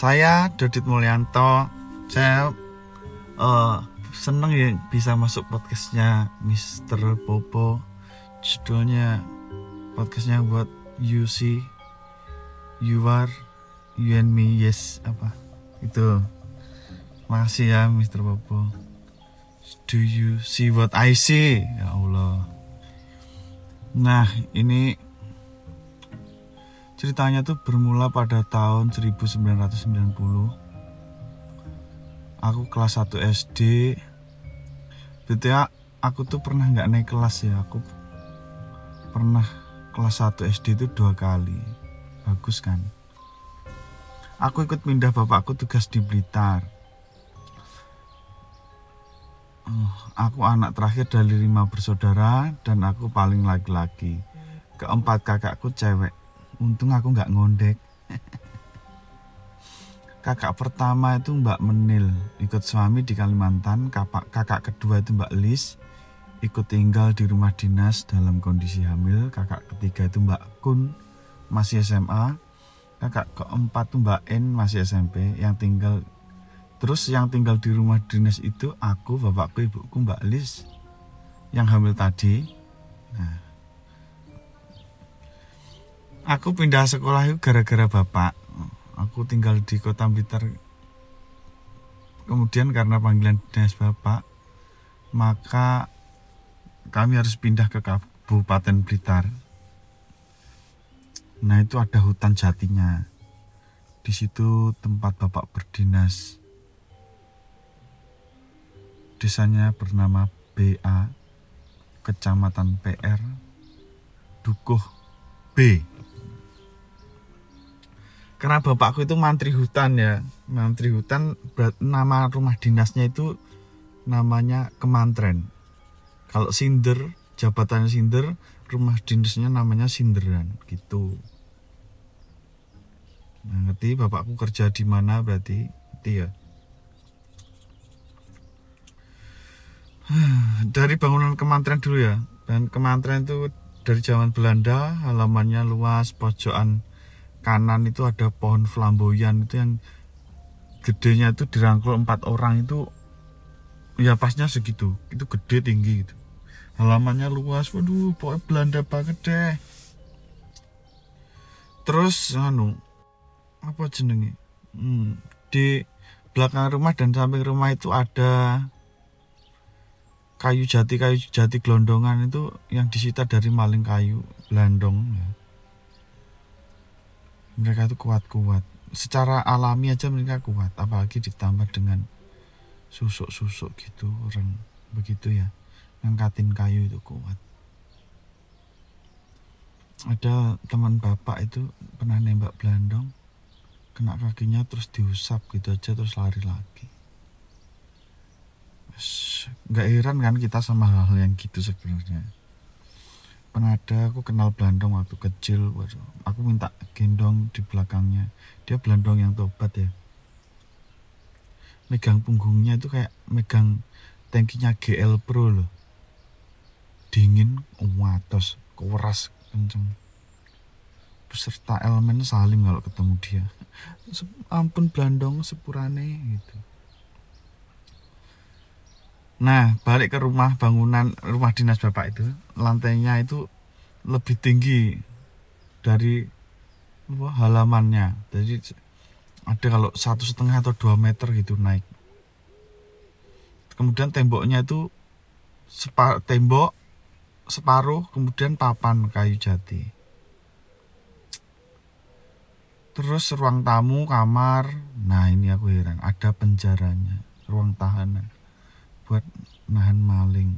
Saya Dodit Mulyanto. Saya uh, seneng ya bisa masuk podcastnya Mr. Popo. Judulnya podcastnya buat you see, you are, you and me, yes apa itu. Makasih ya Mr. Popo. Do you see what I see? Ya Allah. Nah, ini ceritanya tuh bermula pada tahun 1990. Aku kelas 1 SD. BTA aku tuh pernah nggak naik kelas ya. Aku pernah kelas 1 SD itu dua kali. Bagus kan? Aku ikut pindah bapakku tugas di Blitar aku anak terakhir dari lima bersaudara dan aku paling laki-laki. Keempat kakakku cewek. Untung aku nggak ngondek. kakak pertama itu Mbak Menil, ikut suami di Kalimantan. Kakak, kakak kedua itu Mbak Lis, ikut tinggal di rumah dinas dalam kondisi hamil. Kakak ketiga itu Mbak Kun, masih SMA. Kakak keempat itu Mbak N, masih SMP, yang tinggal Terus yang tinggal di rumah dinas itu aku, bapakku, ibuku, Mbak Lis yang hamil tadi. Nah, aku pindah sekolah itu gara-gara bapak. Aku tinggal di kota Blitar. Kemudian karena panggilan dinas bapak, maka kami harus pindah ke Kabupaten Blitar. Nah itu ada hutan jatinya. Di situ tempat bapak berdinas Desanya bernama BA, Kecamatan PR, Dukuh B. Karena bapakku itu mantri hutan ya, mantri hutan nama rumah dinasnya itu namanya Kemantren. Kalau Sinder, jabatannya Sinder, rumah dinasnya namanya Sinderan gitu. Nah, ngerti bapakku kerja di mana berarti? Itu ya. dari bangunan kementerian dulu ya dan kementerian itu dari zaman Belanda halamannya luas pojokan kanan itu ada pohon flamboyan itu yang gedenya itu dirangkul empat orang itu ya pasnya segitu. Itu gede tinggi gitu. Halamannya luas. Waduh pokoknya Belanda banget deh. Terus anu apa jenenge hmm, di belakang rumah dan samping rumah itu ada kayu jati kayu jati gelondongan itu yang disita dari maling kayu belandong ya. Mereka itu kuat-kuat. Secara alami aja mereka kuat apalagi ditambah dengan susuk-susuk gitu orang begitu ya. Ngangkatin kayu itu kuat. Ada teman bapak itu pernah nembak belandong kena kakinya terus diusap gitu aja terus lari lagi. Nggak heran kan kita sama hal-hal yang gitu sebenarnya pernah ada aku kenal Belandong waktu kecil aku minta gendong di belakangnya. Dia Belandong yang tobat ya. Megang punggungnya itu kayak megang tankinya GL Pro loh. Dingin watos keras kenceng. Beserta elemen salim kalau ketemu dia. Ampun Belandong sepurane gitu Nah, balik ke rumah bangunan rumah dinas Bapak itu, lantainya itu lebih tinggi dari apa, halamannya. Jadi ada kalau satu setengah atau dua meter gitu naik. Kemudian temboknya itu sepa, tembok separuh, kemudian papan kayu jati. Terus ruang tamu, kamar, nah ini aku heran, ada penjaranya, ruang tahanan buat nahan maling.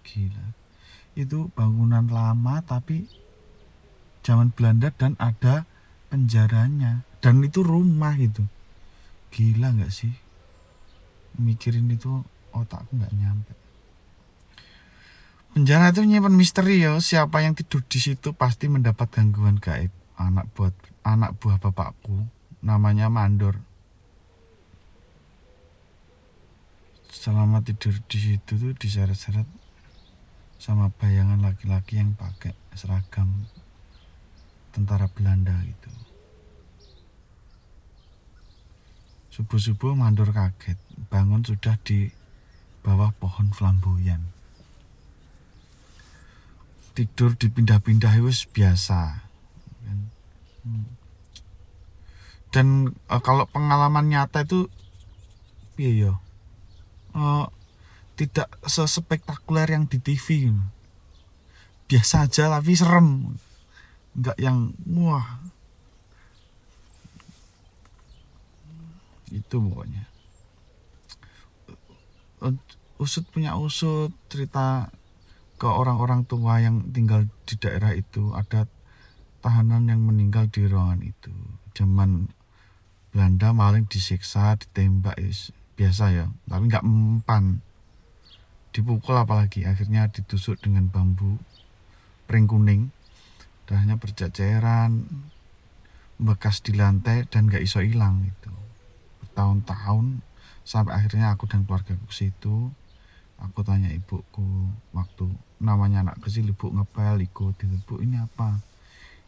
Gila. Itu bangunan lama tapi zaman Belanda dan ada penjaranya. Dan itu rumah itu. Gila nggak sih? Mikirin itu otakku nggak nyampe. Penjara itu nyimpan misteri ya siapa yang tidur di situ pasti mendapat gangguan gaib. Anak buat anak buah bapakku. Namanya Mandor selama tidur di situ tuh diseret-seret sama bayangan laki-laki yang pakai seragam tentara Belanda gitu. subuh-subuh mandor kaget bangun sudah di bawah pohon flamboyan. Tidur dipindah-pindah itu biasa dan uh, kalau pengalaman nyata itu iya uh, tidak sespektakuler yang di TV biasa aja tapi serem. Nggak yang wah. Itu pokoknya. Usut punya usut cerita ke orang-orang tua yang tinggal di daerah itu. Ada tahanan yang meninggal di ruangan itu. Zaman Belanda maling disiksa ditembak biasa ya tapi nggak mempan. Dipukul apalagi akhirnya ditusuk dengan bambu pring kuning darahnya berceceran bekas di lantai dan nggak iso hilang itu bertahun-tahun sampai akhirnya aku dan keluarga ke situ. Aku tanya ibuku waktu namanya anak kecil ibu ngepel ikut ibu ini apa?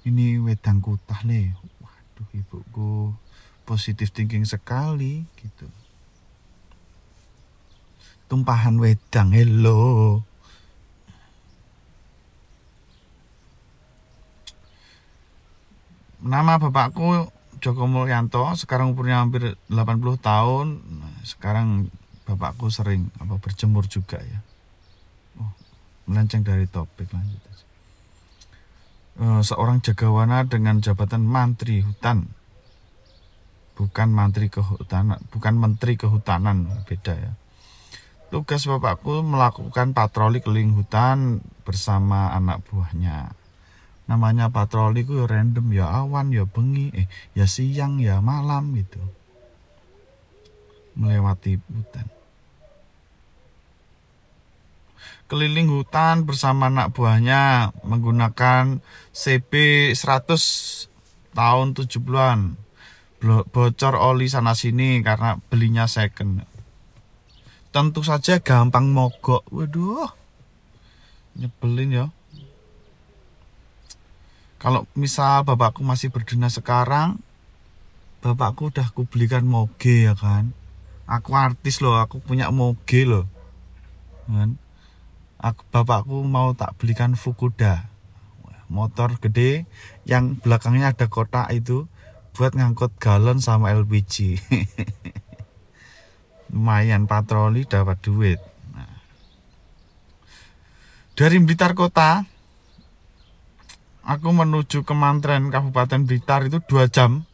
Ini wedang kutah le. Waduh ibuku positif thinking sekali gitu tumpahan wedang hello. Nama bapakku Joko Mulyanto sekarang umurnya hampir 80 tahun. Sekarang bapakku sering apa berjemur juga ya. Oh, melenceng dari topik lanjut uh, seorang jagawana dengan jabatan mantri hutan. Bukan mantri kehutanan bukan menteri kehutanan beda ya tugas bapakku melakukan patroli keliling hutan bersama anak buahnya. Namanya patroli ku ya random ya awan ya bengi eh ya siang ya malam gitu. Melewati hutan. Keliling hutan bersama anak buahnya menggunakan CB 100 tahun 70-an bocor oli sana sini karena belinya second tentu saja gampang mogok. Waduh. Nyebelin ya. Kalau misal bapakku masih berdinas sekarang bapakku udah aku belikan moge ya kan. Aku artis loh aku punya moge loh. Kan? Aku bapakku mau tak belikan Fukuda. Motor gede yang belakangnya ada kotak itu buat ngangkut galon sama LPG lumayan patroli dapat duit. Nah. dari Blitar kota aku menuju ke Mantren Kabupaten Blitar itu dua jam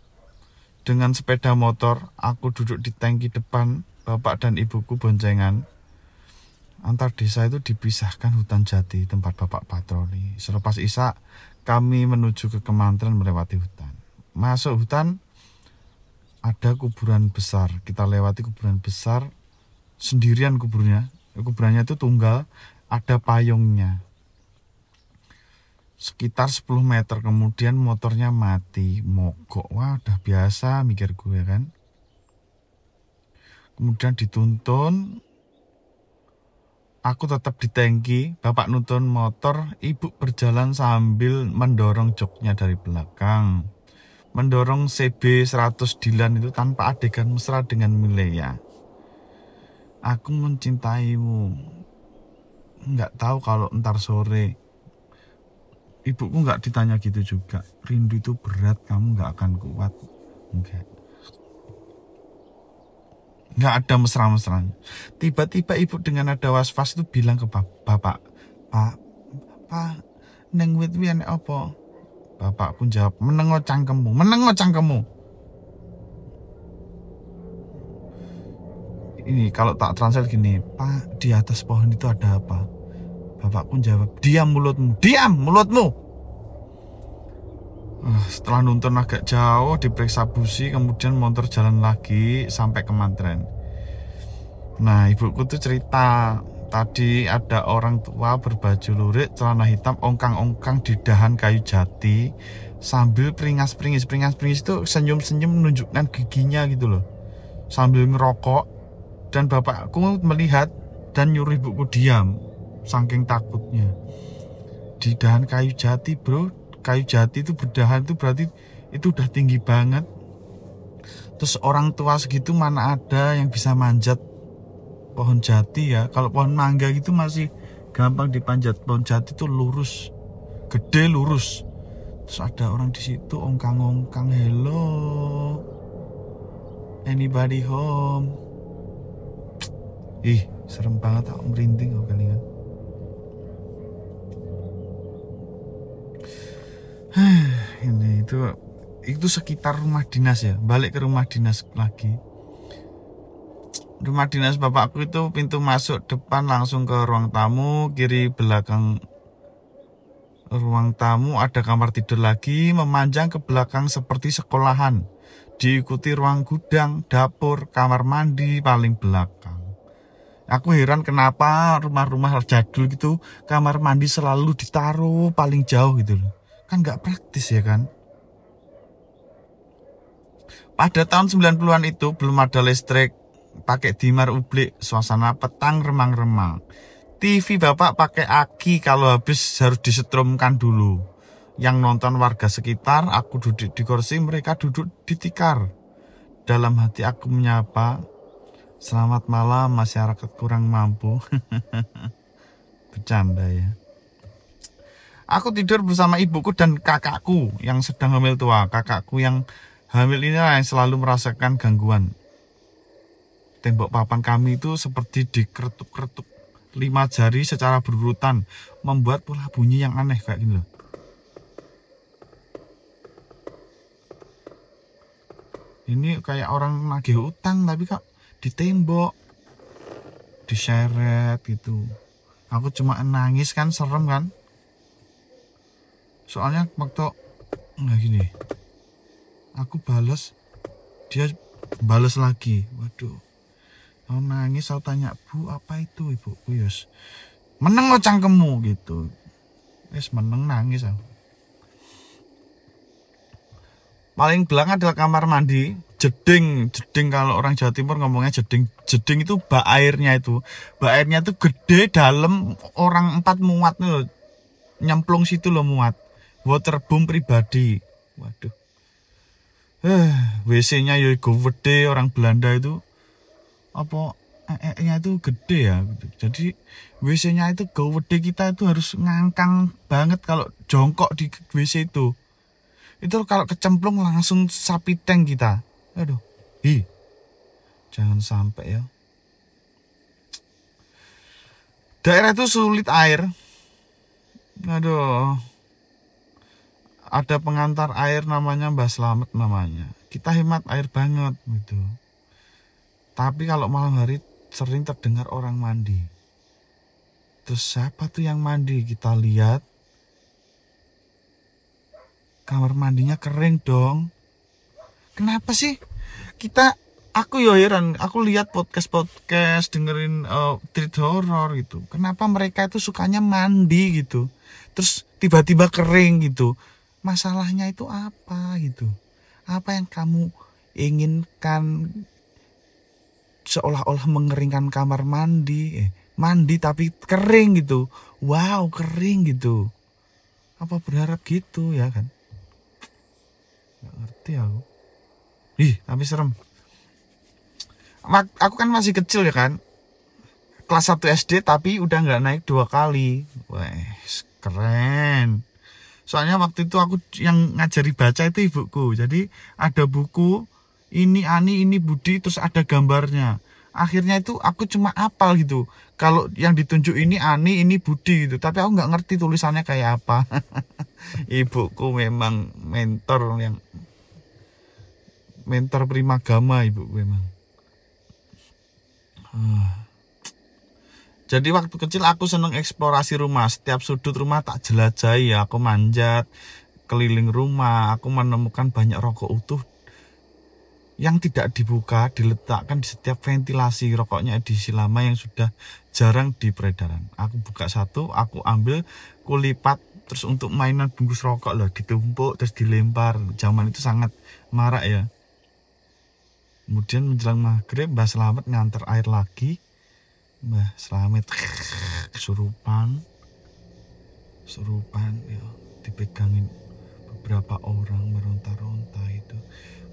dengan sepeda motor. Aku duduk di tangki depan bapak dan ibuku boncengan. Antar desa itu dipisahkan hutan jati tempat bapak patroli. Selepas isak kami menuju ke Kemantren melewati hutan. Masuk hutan ada kuburan besar. Kita lewati kuburan besar sendirian kuburnya. Kuburannya itu tunggal ada payungnya. Sekitar 10 meter kemudian motornya mati. Mogok. Wah udah biasa mikir gue kan? Kemudian dituntun. Aku tetap di tangki. Bapak nuntun motor. Ibu berjalan sambil mendorong joknya dari belakang mendorong CB 100 Dilan itu tanpa adegan mesra dengan Milea. Aku mencintaimu. Nggak tahu kalau ntar sore ibuku nggak ditanya gitu juga. Rindu itu berat kamu nggak akan kuat. Enggak nggak ada mesra-mesranya. Tiba-tiba ibu dengan ada was-was itu bilang ke bapak pak pak neng wit wian apa bapak pun jawab menengo cangkemmu menengo cangkemmu ini kalau tak translate gini pak di atas pohon itu ada apa Bapak pun jawab, diam mulutmu, diam mulutmu. Uh, setelah nonton agak jauh, diperiksa busi, kemudian motor jalan lagi sampai ke Mantren. Nah, ibuku tuh cerita, tadi ada orang tua berbaju lurik, celana hitam, ongkang-ongkang di dahan kayu jati, sambil peringas-peringis, peringas-peringis itu senyum-senyum menunjukkan giginya gitu loh. Sambil ngerokok, dan bapakku melihat dan nyuruh ibuku diam saking takutnya. Di dahan kayu jati bro kayu jati itu berdahan itu berarti itu udah tinggi banget. Terus orang tua segitu mana ada yang bisa manjat pohon jati ya. Kalau pohon mangga gitu masih gampang dipanjat. Pohon jati itu lurus gede lurus. Terus ada orang di situ ongkang-ongkang hello anybody home? Ih serem banget aku merinding kok kalian ini itu itu sekitar rumah dinas ya. Balik ke rumah dinas lagi rumah dinas bapakku itu pintu masuk depan langsung ke ruang tamu kiri belakang ruang tamu ada kamar tidur lagi memanjang ke belakang seperti sekolahan. Diikuti ruang gudang dapur kamar mandi paling belakang. Aku heran kenapa rumah-rumah jadul gitu kamar mandi selalu ditaruh paling jauh gitu loh. Kan nggak praktis ya kan? Pada tahun 90-an itu belum ada listrik pakai dimar ublik, suasana petang remang-remang. TV bapak pakai aki kalau habis harus disetrumkan dulu. Yang nonton warga sekitar, aku duduk di kursi, mereka duduk di tikar. Dalam hati aku menyapa, selamat malam masyarakat kurang mampu. Bercanda ya. Aku tidur bersama ibuku dan kakakku yang sedang hamil tua. Kakakku yang hamil ini yang selalu merasakan gangguan tembok papan kami itu seperti dikeretuk-keretuk lima jari secara berurutan membuat pola bunyi yang aneh kayak gini loh. Ini kayak orang nagih utang tapi kak di tembok diseret gitu. Aku cuma nangis kan serem kan. Soalnya waktu nggak gini. Aku balas dia balas lagi. Waduh Aku nangis, aku tanya, Bu apa itu ibuku Yus? Meneng lo cangkemmu gitu. Yes, meneng nangis aku. Paling belakang adalah kamar mandi, jeding, jeding kalau orang Jawa Timur ngomongnya jeding. Jeding itu bak airnya itu. Bak airnya itu gede dalam orang empat muat loh. Nyemplung situ loh muat. Waterboom pribadi. Waduh. Eh, WC-nya ya gede orang Belanda itu apa nya itu gede ya. Jadi WC-nya itu gede kita itu harus ngangkang banget kalau jongkok di WC itu. Itu kalau kecemplung langsung sapi tank kita. Aduh hi. Jangan sampai ya. Daerah itu sulit air. Aduh. Ada pengantar air namanya Mbah Slamet namanya. Kita hemat air banget gitu tapi kalau malam hari sering terdengar orang mandi. Terus siapa tuh yang mandi? Kita lihat. Kamar mandinya kering dong. Kenapa sih? Kita aku yo heran, aku lihat podcast-podcast dengerin uh, treat horror gitu. Kenapa mereka itu sukanya mandi gitu? Terus tiba-tiba kering gitu. Masalahnya itu apa gitu? Apa yang kamu inginkan seolah-olah mengeringkan kamar mandi eh, mandi tapi kering gitu. Wow kering gitu. Apa berharap gitu ya kan? Nggak ngerti aku. Ih tapi serem. Aku kan masih kecil ya kan? Kelas 1 SD tapi udah nggak naik dua kali. Wah keren. Soalnya waktu itu aku yang ngajari baca itu ibuku. Jadi ada buku ini Ani ini Budi terus ada gambarnya. Akhirnya itu aku cuma apal gitu. Kalau yang ditunjuk ini Ani ini Budi gitu. Tapi aku nggak ngerti tulisannya kayak apa. Ibuku memang mentor yang mentor primagama ibu memang. Ah. jadi waktu kecil aku seneng eksplorasi rumah. Setiap sudut rumah tak jelajahi. Aku manjat keliling rumah. Aku menemukan banyak rokok utuh yang tidak dibuka diletakkan di setiap ventilasi rokoknya edisi lama yang sudah jarang di peredaran. Aku buka satu, aku ambil, kulipat terus untuk mainan bungkus rokok loh ditumpuk terus dilempar. Zaman itu sangat marak ya. Kemudian menjelang maghrib Mbah Selamat ngantar air lagi. Mbah Selamat kesurupan. Surupan ya dipegangin beberapa orang meronta-ronta itu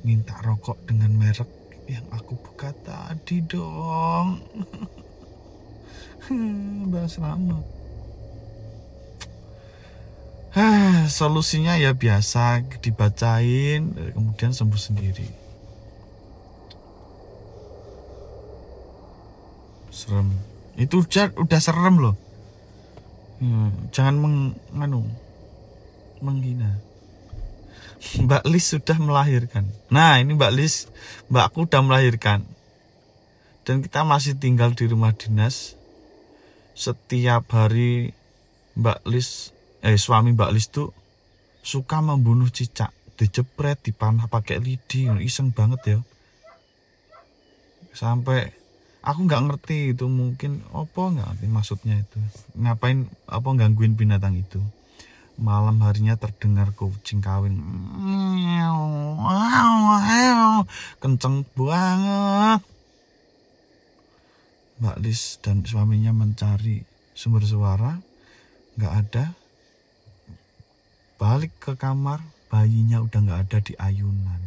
minta rokok dengan merek yang aku buka tadi dong. Mbak Selamat. Solusinya ya biasa dibacain kemudian sembuh sendiri. Serem. Itu udah udah serem loh. Hmm, jangan menganu menghina Mbak Lis sudah melahirkan. Nah, ini Mbak Lis, Mbakku udah melahirkan. Dan kita masih tinggal di rumah dinas. Setiap hari Mbak Lis, eh suami Mbak Lis tuh suka membunuh cicak, dijepret, dipanah pakai lidi, iseng banget ya. Sampai aku nggak ngerti itu mungkin apa nggak maksudnya itu ngapain apa gangguin binatang itu malam harinya terdengar kucing kawin. Kenceng banget. Mbak Lis dan suaminya mencari sumber suara. Nggak ada. Balik ke kamar bayinya udah nggak ada di ayunan.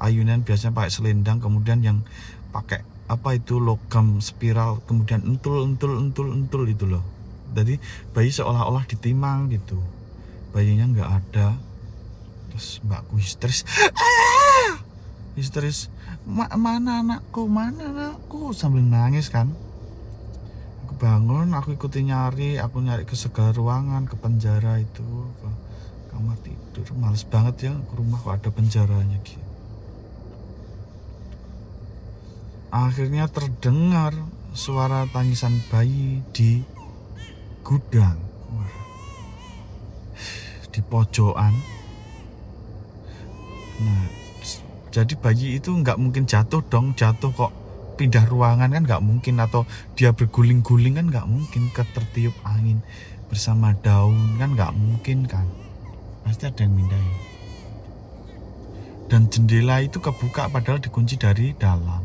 Ayunan biasanya pakai selendang kemudian yang pakai apa itu logam spiral kemudian entul entul entul entul itu loh jadi bayi seolah-olah ditimang gitu. Bayinya nggak ada. Terus mbakku histeris. Ah! histeris. Ma mana anakku? Mana anakku? Sambil nangis kan. Aku bangun aku ikuti nyari aku nyari ke segala ruangan ke penjara itu. Ke kamar tidur. Males banget ya ke rumah kok ada penjaranya gitu. Akhirnya terdengar suara tangisan bayi di gudang. Di pojokan. Nah jadi bayi itu nggak mungkin jatuh dong. Jatuh kok pindah ruangan kan nggak mungkin. Atau dia berguling-guling kan nggak mungkin. Ketertiup angin bersama daun kan nggak mungkin kan. Pasti ada yang mindahin. Dan jendela itu kebuka padahal dikunci dari dalam.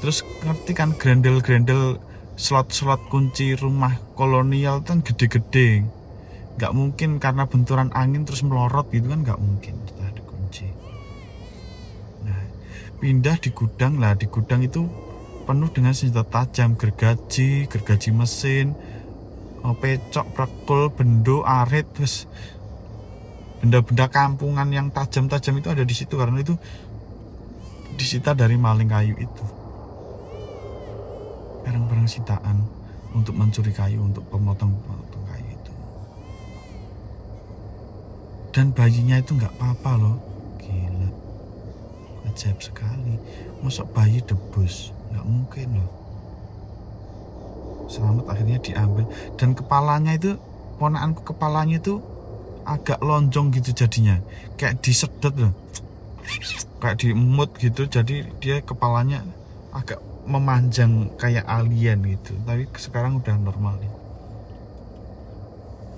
Terus ngerti kan grendel-grendel slot-slot kunci rumah kolonial kan gede-gede. Nggak mungkin karena benturan angin terus melorot gitu kan nggak mungkin setelah dikunci nah pindah di gudang lah. Di gudang itu penuh dengan senjata tajam gergaji gergaji mesin oh, pecok prakul bendo arit terus benda-benda kampungan yang tajam-tajam itu ada di situ karena itu disita dari maling kayu itu barang-barang sitaan untuk mencuri kayu untuk pemotong-pemotong kayu itu. Dan bayinya itu nggak apa-apa loh. Gila. Ajaib sekali. Masuk bayi debus? Nggak mungkin loh. Selamat akhirnya diambil. Dan kepalanya itu ponaanku kepalanya itu agak lonjong gitu jadinya. Kayak disedot loh. Kayak diemut gitu. Jadi dia kepalanya agak memanjang kayak alien gitu. Tapi sekarang udah normal nih.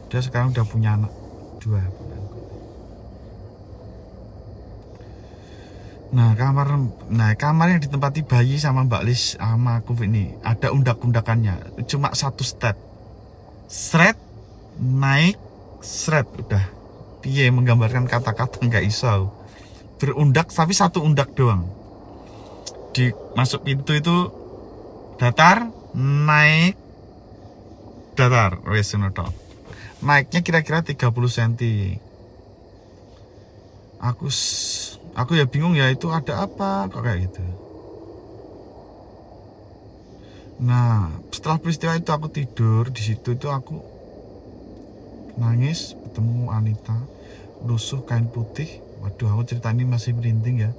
Dia sekarang udah punya anak dua. Nah kamar nah kamar yang ditempati bayi sama Mbak Lis sama aku ini ada undak-undakannya. Cuma satu step. Seret naik seret udah. Piye menggambarkan kata-kata nggak iso. Berundak tapi satu undak doang di masuk pintu itu datar naik datar. Wes naiknya kira-kira 30 cm aku aku ya bingung ya itu ada apa? Kok kayak gitu? Nah setelah peristiwa itu aku tidur di situ itu aku nangis ketemu Anita lusuh kain putih. Waduh aku cerita ini masih merinding ya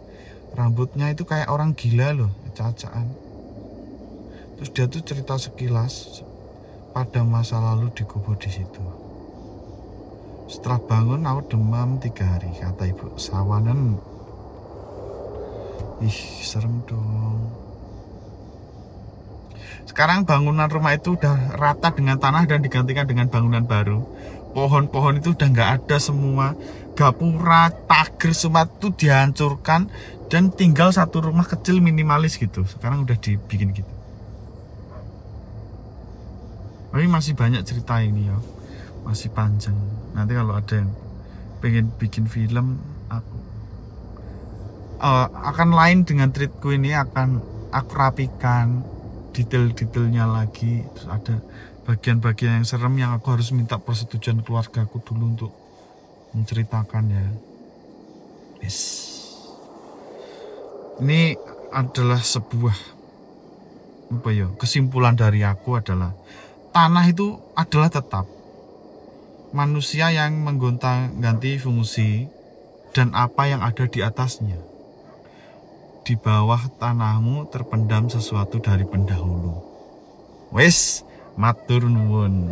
rambutnya itu kayak orang gila loh cacaan terus dia tuh cerita sekilas pada masa lalu dikubur di situ. Setelah bangun aku demam tiga hari kata ibu. Sawanan. Ih serem dong. Sekarang bangunan rumah itu udah rata dengan tanah dan digantikan dengan bangunan baru. Pohon-pohon itu udah nggak ada semua. Gapura tagar semua itu dihancurkan dan tinggal satu rumah kecil minimalis gitu. Sekarang udah dibikin gitu. Tapi masih banyak cerita ini ya. Masih panjang. Nanti kalau ada yang pengen bikin film aku eh, akan lain dengan treatku ini akan aku rapikan detail-detailnya lagi. Terus ada bagian-bagian yang serem yang aku harus minta persetujuan keluargaku dulu untuk menceritakan ya. Yes ini adalah sebuah apa ya kesimpulan dari aku adalah tanah itu adalah tetap manusia yang menggonta-ganti fungsi dan apa yang ada di atasnya. Di bawah tanahmu terpendam sesuatu dari pendahulu. Wes matur nuwun